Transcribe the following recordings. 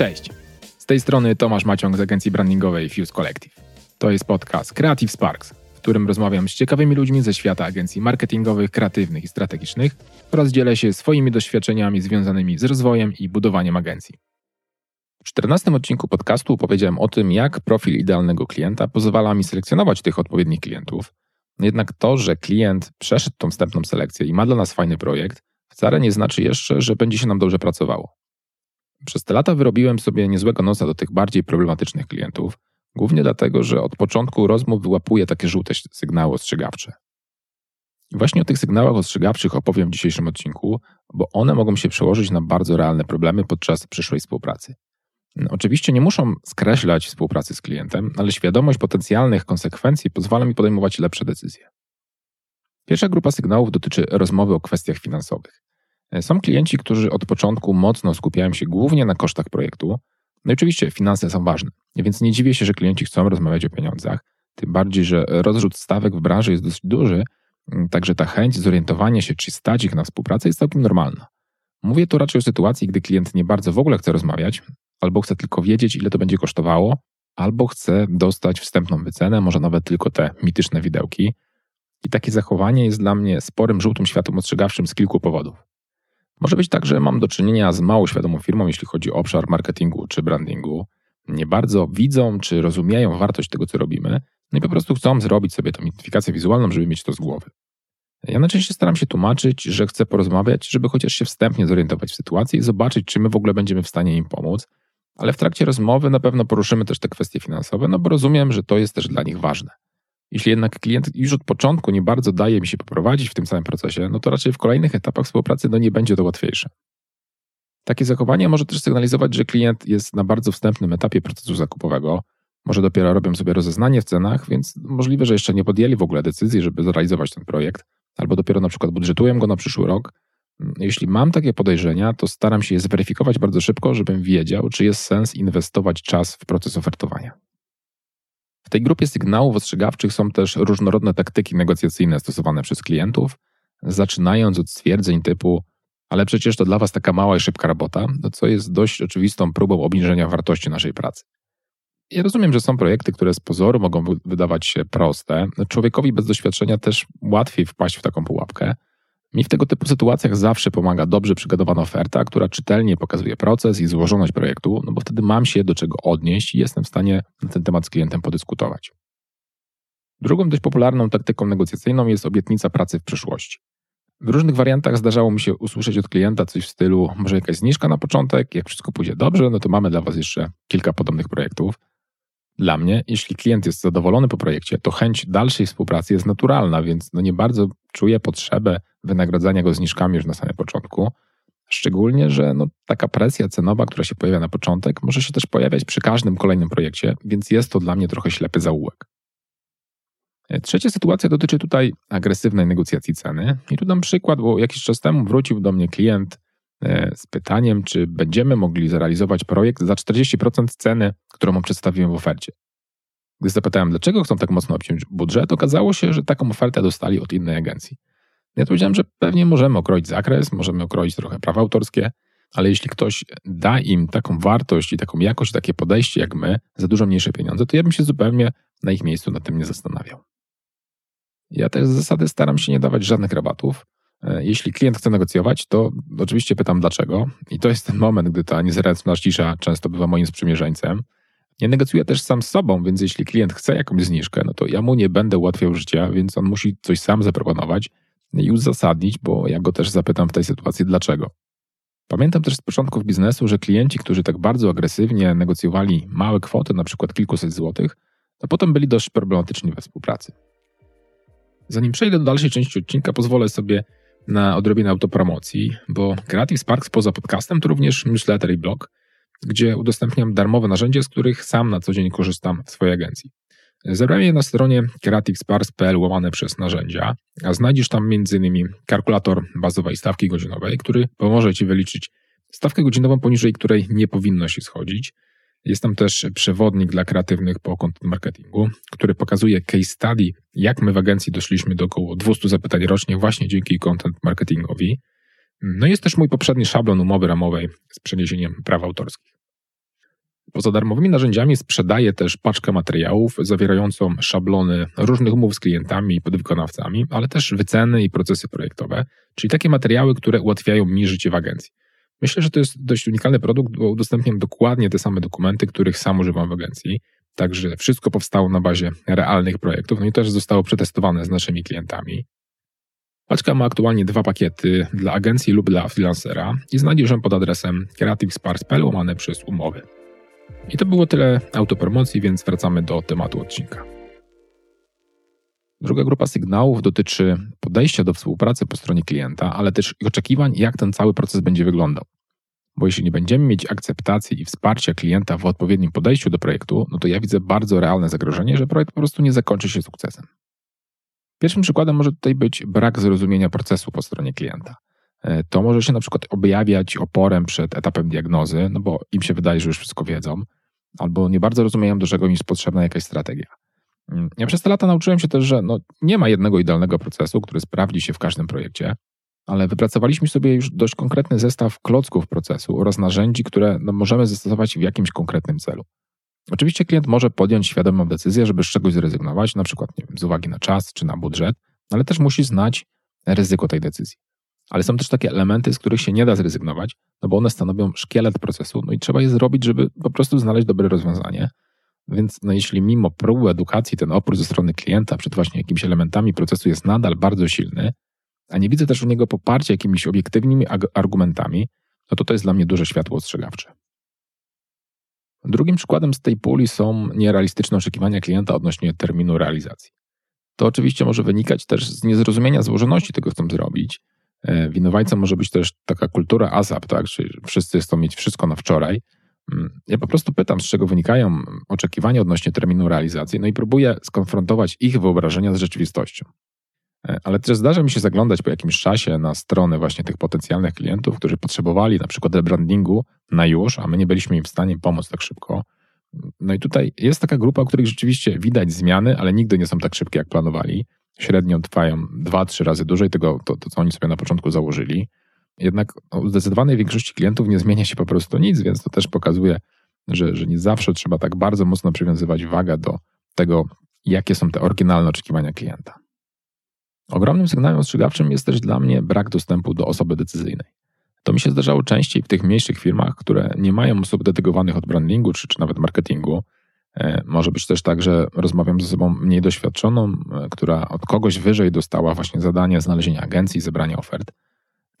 Cześć. Z tej strony Tomasz Maciąg z agencji brandingowej Fuse Collective. To jest podcast Creative Sparks, w którym rozmawiam z ciekawymi ludźmi ze świata agencji marketingowych, kreatywnych i strategicznych oraz dzielę się swoimi doświadczeniami związanymi z rozwojem i budowaniem agencji. W 14 odcinku podcastu opowiedziałem o tym, jak profil idealnego klienta pozwala mi selekcjonować tych odpowiednich klientów. Jednak to, że klient przeszedł tą wstępną selekcję i ma dla nas fajny projekt, wcale nie znaczy jeszcze, że będzie się nam dobrze pracowało. Przez te lata wyrobiłem sobie niezłego nosa do tych bardziej problematycznych klientów, głównie dlatego, że od początku rozmów wyłapuję takie żółte sygnały ostrzegawcze. I właśnie o tych sygnałach ostrzegawczych opowiem w dzisiejszym odcinku, bo one mogą się przełożyć na bardzo realne problemy podczas przyszłej współpracy. Oczywiście nie muszą skreślać współpracy z klientem, ale świadomość potencjalnych konsekwencji pozwala mi podejmować lepsze decyzje. Pierwsza grupa sygnałów dotyczy rozmowy o kwestiach finansowych. Są klienci, którzy od początku mocno skupiają się głównie na kosztach projektu. No i oczywiście finanse są ważne, więc nie dziwię się, że klienci chcą rozmawiać o pieniądzach, tym bardziej, że rozrzut stawek w branży jest dosyć duży, także ta chęć zorientowania się, czy stać ich na współpracę jest całkiem normalna. Mówię tu raczej o sytuacji, gdy klient nie bardzo w ogóle chce rozmawiać, albo chce tylko wiedzieć, ile to będzie kosztowało, albo chce dostać wstępną wycenę, może nawet tylko te mityczne widełki. I takie zachowanie jest dla mnie sporym żółtym światłem ostrzegawczym z kilku powodów. Może być tak, że mam do czynienia z mało świadomą firmą, jeśli chodzi o obszar marketingu czy brandingu. Nie bardzo widzą czy rozumieją wartość tego, co robimy, no i po prostu chcą zrobić sobie tę identyfikację wizualną, żeby mieć to z głowy. Ja najczęściej staram się tłumaczyć, że chcę porozmawiać, żeby chociaż się wstępnie zorientować w sytuacji i zobaczyć, czy my w ogóle będziemy w stanie im pomóc. Ale w trakcie rozmowy na pewno poruszymy też te kwestie finansowe, no bo rozumiem, że to jest też dla nich ważne. Jeśli jednak klient już od początku nie bardzo daje mi się poprowadzić w tym samym procesie, no to raczej w kolejnych etapach współpracy no nie będzie to łatwiejsze. Takie zachowanie może też sygnalizować, że klient jest na bardzo wstępnym etapie procesu zakupowego, może dopiero robią sobie rozeznanie w cenach, więc możliwe, że jeszcze nie podjęli w ogóle decyzji, żeby zrealizować ten projekt, albo dopiero na przykład budżetuję go na przyszły rok. Jeśli mam takie podejrzenia, to staram się je zweryfikować bardzo szybko, żebym wiedział, czy jest sens inwestować czas w proces ofertowania. W tej grupie sygnałów ostrzegawczych są też różnorodne taktyki negocjacyjne stosowane przez klientów, zaczynając od stwierdzeń typu ale przecież to dla Was taka mała i szybka robota, co jest dość oczywistą próbą obniżenia wartości naszej pracy. Ja rozumiem, że są projekty, które z pozoru mogą wydawać się proste. Człowiekowi bez doświadczenia też łatwiej wpaść w taką pułapkę, mi w tego typu sytuacjach zawsze pomaga dobrze przygotowana oferta, która czytelnie pokazuje proces i złożoność projektu, no bo wtedy mam się do czego odnieść i jestem w stanie na ten temat z klientem podyskutować. Drugą dość popularną taktyką negocjacyjną jest obietnica pracy w przyszłości. W różnych wariantach zdarzało mi się usłyszeć od klienta coś w stylu, może jakaś zniżka na początek, jak wszystko pójdzie dobrze, no to mamy dla Was jeszcze kilka podobnych projektów. Dla mnie, jeśli klient jest zadowolony po projekcie, to chęć dalszej współpracy jest naturalna, więc no nie bardzo czuję potrzebę wynagradzania go zniżkami już na samym początku. Szczególnie, że no, taka presja cenowa, która się pojawia na początek, może się też pojawiać przy każdym kolejnym projekcie, więc jest to dla mnie trochę ślepy zaułek. E, trzecia sytuacja dotyczy tutaj agresywnej negocjacji ceny. I tu dam przykład, bo jakiś czas temu wrócił do mnie klient z pytaniem, czy będziemy mogli zrealizować projekt za 40% ceny, którą przedstawiłem w ofercie. Gdy zapytałem, dlaczego chcą tak mocno obciąć budżet, okazało się, że taką ofertę dostali od innej agencji. Ja powiedziałem, że pewnie możemy okroić zakres, możemy okroić trochę prawa autorskie, ale jeśli ktoś da im taką wartość i taką jakość, takie podejście jak my, za dużo mniejsze pieniądze, to ja bym się zupełnie na ich miejscu nad tym nie zastanawiał. Ja też z zasady staram się nie dawać żadnych rabatów. E, jeśli klient chce negocjować, to oczywiście pytam dlaczego. I to jest ten moment, gdy ta niezręczna cisza często bywa moim sprzymierzeńcem. Nie negocjuję też sam z sobą, więc jeśli klient chce jakąś zniżkę, no to ja mu nie będę ułatwiał życia, więc on musi coś sam zaproponować i uzasadnić, bo ja go też zapytam w tej sytuacji dlaczego. Pamiętam też z początków biznesu, że klienci, którzy tak bardzo agresywnie negocjowali małe kwoty, na przykład kilkuset złotych, to potem byli dość problematyczni we współpracy. Zanim przejdę do dalszej części odcinka, pozwolę sobie na odrobinę autopromocji, bo Creative Sparks poza podcastem to również newsletter i blog, gdzie udostępniam darmowe narzędzia, z których sam na co dzień korzystam w swojej agencji. Zebrałem je na stronie creativesparks.pl łamane przez narzędzia, a znajdziesz tam m.in. kalkulator bazowej stawki godzinowej, który pomoże Ci wyliczyć stawkę godzinową, poniżej której nie powinno się schodzić. Jest tam też przewodnik dla kreatywnych po content marketingu, który pokazuje case study, jak my w agencji doszliśmy do około 200 zapytań rocznie właśnie dzięki content marketingowi. No jest też mój poprzedni szablon umowy ramowej z przeniesieniem praw autorskich. Poza darmowymi narzędziami sprzedaję też paczkę materiałów zawierającą szablony różnych umów z klientami i podwykonawcami, ale też wyceny i procesy projektowe, czyli takie materiały, które ułatwiają mi życie w agencji. Myślę, że to jest dość unikalny produkt, bo udostępniam dokładnie te same dokumenty, których sam używam w agencji. Także wszystko powstało na bazie realnych projektów, no i też zostało przetestowane z naszymi klientami. Paczka ma aktualnie dwa pakiety dla agencji lub dla freelancera i znajdziesz ją pod adresem creativespark.pl łamane przez umowy. I to było tyle autopromocji, więc wracamy do tematu odcinka. Druga grupa sygnałów dotyczy podejścia do współpracy po stronie klienta, ale też oczekiwań, jak ten cały proces będzie wyglądał. Bo jeśli nie będziemy mieć akceptacji i wsparcia klienta w odpowiednim podejściu do projektu, no to ja widzę bardzo realne zagrożenie, że projekt po prostu nie zakończy się sukcesem. Pierwszym przykładem może tutaj być brak zrozumienia procesu po stronie klienta. E, to może się na przykład objawiać oporem przed etapem diagnozy, no bo im się wydaje, że już wszystko wiedzą, albo nie bardzo rozumieją, do czego im jest potrzebna jakaś strategia. Ja przez te lata nauczyłem się też, że no, nie ma jednego idealnego procesu, który sprawdzi się w każdym projekcie, ale wypracowaliśmy sobie już dość konkretny zestaw klocków procesu oraz narzędzi, które no, możemy zastosować w jakimś konkretnym celu. Oczywiście klient może podjąć świadomą decyzję, żeby z czegoś zrezygnować, na przykład wiem, z uwagi na czas czy na budżet, ale też musi znać ryzyko tej decyzji. Ale są też takie elementy, z których się nie da zrezygnować, no bo one stanowią szkielet procesu, no i trzeba je zrobić, żeby po prostu znaleźć dobre rozwiązanie. Więc no jeśli mimo próby edukacji ten opór ze strony klienta przed właśnie jakimiś elementami procesu jest nadal bardzo silny, a nie widzę też u niego poparcia jakimiś obiektywnymi argumentami, no to to jest dla mnie duże światło ostrzegawcze. Drugim przykładem z tej puli są nierealistyczne oczekiwania klienta odnośnie terminu realizacji. To oczywiście może wynikać też z niezrozumienia złożoności tego, co chcą zrobić. E, winowajcą może być też taka kultura ASAP, tak? czyli wszyscy chcą mieć wszystko na wczoraj. Mm, ja po prostu pytam, z czego wynikają oczekiwania odnośnie terminu realizacji, no i próbuję skonfrontować ich wyobrażenia z rzeczywistością. E, ale też zdarza mi się zaglądać po jakimś czasie na stronę właśnie tych potencjalnych klientów, którzy potrzebowali na przykład rebrandingu na już, a my nie byliśmy im w stanie pomóc tak szybko. No i tutaj jest taka grupa, u których rzeczywiście widać zmiany, ale nigdy nie są tak szybkie, jak planowali. Średnio trwają dwa, trzy razy dłużej tego, to, to co oni sobie na początku założyli. Jednak u zdecydowanej większości klientów nie zmienia się po prostu nic, więc to też pokazuje, że, że nie zawsze trzeba tak bardzo mocno przywiązywać wagę do tego, jakie są te oryginalne oczekiwania klienta. Ogromnym sygnałem ostrzegawczym jest też dla mnie brak dostępu do osoby decyzyjnej. To mi się zdarzało częściej w tych mniejszych firmach, które nie mają osób dedykowanych od brandingu czy, czy nawet marketingu. E, może być też tak, że rozmawiam z osobą mniej doświadczoną, e, która od kogoś wyżej dostała właśnie zadanie znalezienia agencji, zebrania ofert.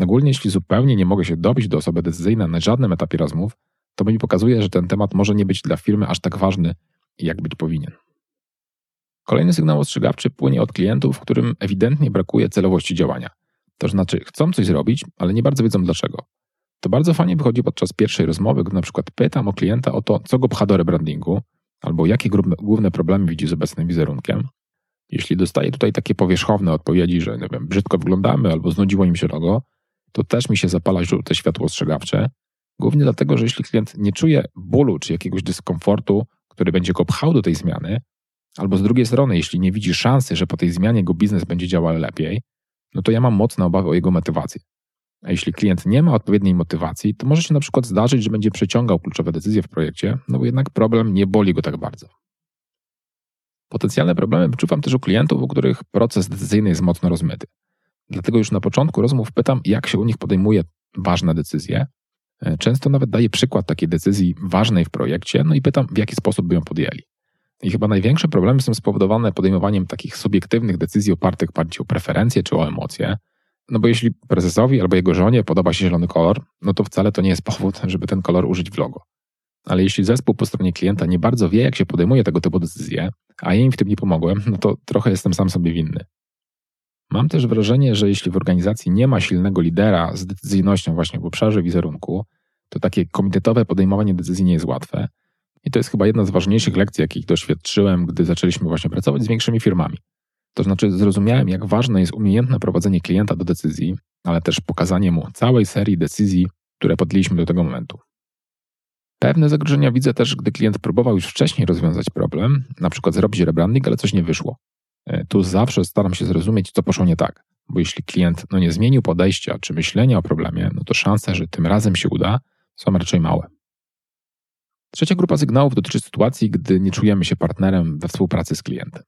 Ogólnie, jeśli zupełnie nie mogę się dobić do osoby decyzyjnej na żadnym etapie rozmów, to mi pokazuje, że ten temat może nie być dla firmy aż tak ważny, jak być powinien. Kolejny sygnał ostrzegawczy płynie od klientów, którym ewidentnie brakuje celowości działania. To znaczy, chcą coś zrobić, ale nie bardzo wiedzą dlaczego. To bardzo fajnie wychodzi podczas pierwszej rozmowy, gdy na przykład pytam o klienta o to, co go pcha do rebrandingu, albo jakie główne problemy widzi z obecnym wizerunkiem. Jeśli dostaję tutaj takie powierzchowne odpowiedzi, że nie wiem, brzydko wyglądamy albo znudziło im się logo, to też mi się zapala żółte światło ostrzegawcze. Głównie dlatego, że jeśli klient nie czuje bólu czy jakiegoś dyskomfortu, który będzie go pchał do tej zmiany, albo z drugiej strony, jeśli nie widzi szansy, że po tej zmianie jego biznes będzie działał lepiej, no to ja mam mocne obawy o jego motywację. A jeśli klient nie ma odpowiedniej motywacji, to może się na przykład zdarzyć, że będzie przeciągał kluczowe decyzje w projekcie, no bo jednak problem nie boli go tak bardzo. Potencjalne problemy wyczuwam też u klientów, u których proces decyzyjny jest mocno rozmyty. Dlatego już na początku rozmów pytam, jak się u nich podejmuje ważne decyzje. E, często nawet daję przykład takiej decyzji ważnej w projekcie, no i pytam, w jaki sposób by ją podjęli. I chyba największe problemy są spowodowane podejmowaniem takich subiektywnych decyzji opartych bardziej o preferencje czy o emocje. No bo jeśli prezesowi albo jego żonie podoba się zielony kolor, no to wcale to nie jest powód, żeby ten kolor użyć w logo. Ale jeśli zespół po stronie klienta nie bardzo wie, jak się podejmuje tego typu decyzje, a ja im w tym nie pomogłem, no to trochę jestem sam sobie winny. Mam też wrażenie, że jeśli w organizacji nie ma silnego lidera z decyzyjnością właśnie w obszarze wizerunku, to takie komitetowe podejmowanie decyzji nie jest łatwe. I to jest chyba jedna z ważniejszych lekcji, jakich doświadczyłem, gdy zaczęliśmy właśnie pracować z większymi firmami. To znaczy, zrozumiałem, jak ważne jest umiejętne prowadzenie klienta do decyzji, ale też pokazanie mu całej serii decyzji, które podjęliśmy do tego momentu. Pewne zagrożenia widzę też, gdy klient próbował już wcześniej rozwiązać problem, na przykład zrobić rebranding, ale coś nie wyszło. E, tu zawsze staram się zrozumieć, co poszło nie tak, bo jeśli klient no, nie zmienił podejścia czy myślenia o problemie, no to szanse, że tym razem się uda, są raczej małe. Trzecia grupa sygnałów dotyczy sytuacji, gdy nie czujemy się partnerem we współpracy z klientem.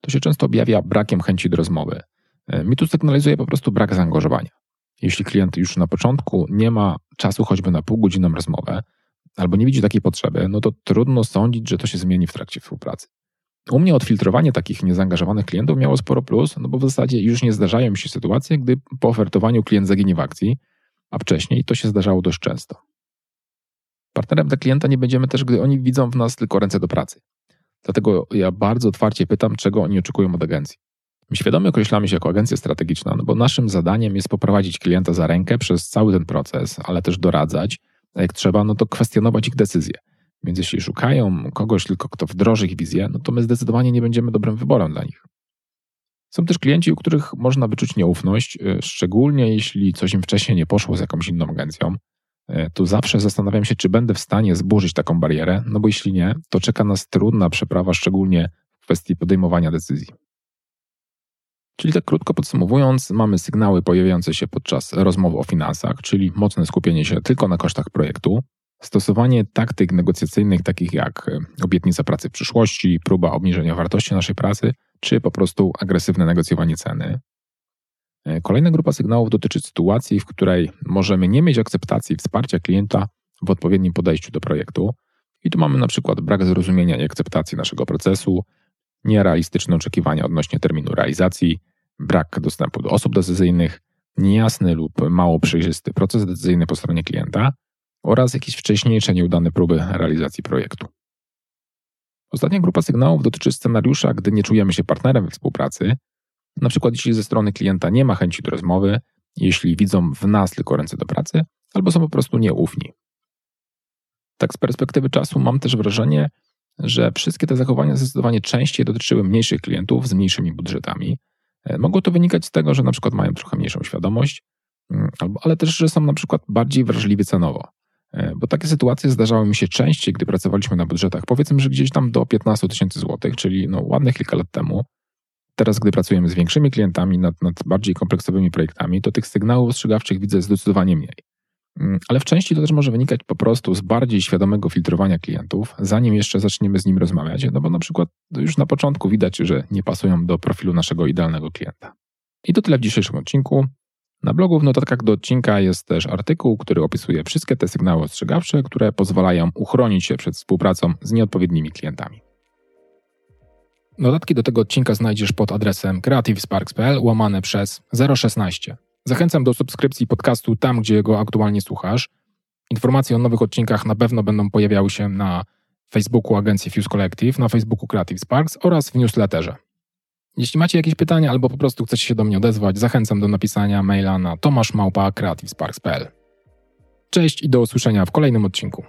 To się często objawia brakiem chęci do rozmowy. E, mi tu sygnalizuje po prostu brak zaangażowania. Jeśli klient już na początku nie ma czasu choćby na półgodzinną rozmowę, albo nie widzi takiej potrzeby, no to trudno sądzić, że to się zmieni w trakcie współpracy. U mnie odfiltrowanie takich niezaangażowanych klientów miało sporo plus, no bo w zasadzie już nie zdarzają mi się sytuacje, gdy po ofertowaniu klient zaginie w akcji, a wcześniej to się zdarzało dość często. Partnerem dla klienta nie będziemy też, gdy oni widzą w nas tylko ręce do pracy. Dlatego ja bardzo otwarcie pytam, czego oni oczekują od agencji. My świadomie określamy się jako agencja strategiczna, no bo naszym zadaniem jest poprowadzić klienta za rękę przez cały ten proces, ale też doradzać, a jak trzeba, no to kwestionować ich decyzje. Więc jeśli szukają kogoś tylko, kto wdroży ich wizję, no to my zdecydowanie nie będziemy dobrym wyborem dla nich. Są też klienci, u których można wyczuć nieufność, y, szczególnie jeśli coś im wcześniej nie poszło z jakąś inną agencją. Y, tu zawsze zastanawiam się, czy będę w stanie zburzyć taką barierę, no bo jeśli nie, to czeka nas trudna przeprawa, szczególnie w kwestii podejmowania decyzji. Czyli tak krótko podsumowując, mamy sygnały pojawiające się podczas rozmowy o finansach, czyli mocne skupienie się tylko na kosztach projektu, stosowanie taktyk negocjacyjnych takich jak e, obietnica pracy w przyszłości, próba obniżenia wartości naszej pracy, czy po prostu agresywne negocjowanie ceny. E, kolejna grupa sygnałów dotyczy sytuacji, w której możemy nie mieć akceptacji wsparcia klienta w odpowiednim podejściu do projektu. I tu mamy na przykład brak zrozumienia i akceptacji naszego procesu, nierealistyczne oczekiwania odnośnie terminu realizacji, brak dostępu do osób decyzyjnych, niejasny lub mało przejrzysty proces decyzyjny po stronie klienta oraz jakieś wcześniejsze nieudane próby realizacji projektu. Ostatnia grupa sygnałów dotyczy scenariusza, gdy nie czujemy się partnerem we współpracy, na przykład jeśli ze strony klienta nie ma chęci do rozmowy, jeśli widzą w nas tylko ręce do pracy, albo są po prostu nieufni. Tak z perspektywy czasu mam też wrażenie, że wszystkie te zachowania zdecydowanie częściej dotyczyły mniejszych klientów z mniejszymi budżetami. E, mogło to wynikać z tego, że na przykład mają trochę mniejszą świadomość, mm, ale też, że są na przykład bardziej wrażliwi cenowo. E, bo takie sytuacje zdarzały mi się częściej, gdy pracowaliśmy na budżetach, powiedzmy, że gdzieś tam do 15 tysięcy złotych, czyli no ładnych kilka lat temu. Teraz, gdy pracujemy z większymi klientami nad, nad bardziej kompleksowymi projektami, to tych sygnałów ostrzegawczych widzę zdecydowanie mniej. Mm, ale w części to też może wynikać po prostu z bardziej świadomego filtrowania klientów, zanim jeszcze zaczniemy z nim rozmawiać, no bo na przykład już na początku widać, że nie pasują do profilu naszego idealnego klienta. I to tyle w dzisiejszym odcinku. Na blogu w notatkach do odcinka jest też artykuł, który opisuje wszystkie te sygnały ostrzegawcze, które pozwalają uchronić się przed współpracą z nieodpowiednimi klientami. Notatki do tego odcinka znajdziesz pod adresem creativesparks.pl łamane przez 016. Zachęcam do subskrypcji podcastu tam, gdzie go aktualnie słuchasz. Informacje o nowych odcinkach na pewno będą pojawiały się na Facebooku agencji Fuse Collective, na Facebooku Creative Sparks oraz w newsletterze. Jeśli macie jakieś pytania albo po prostu chcecie się do mnie odezwać, zachęcam do napisania maila na tomaszmałpa.creativesparks.pl Cześć i do usłyszenia w kolejnym odcinku.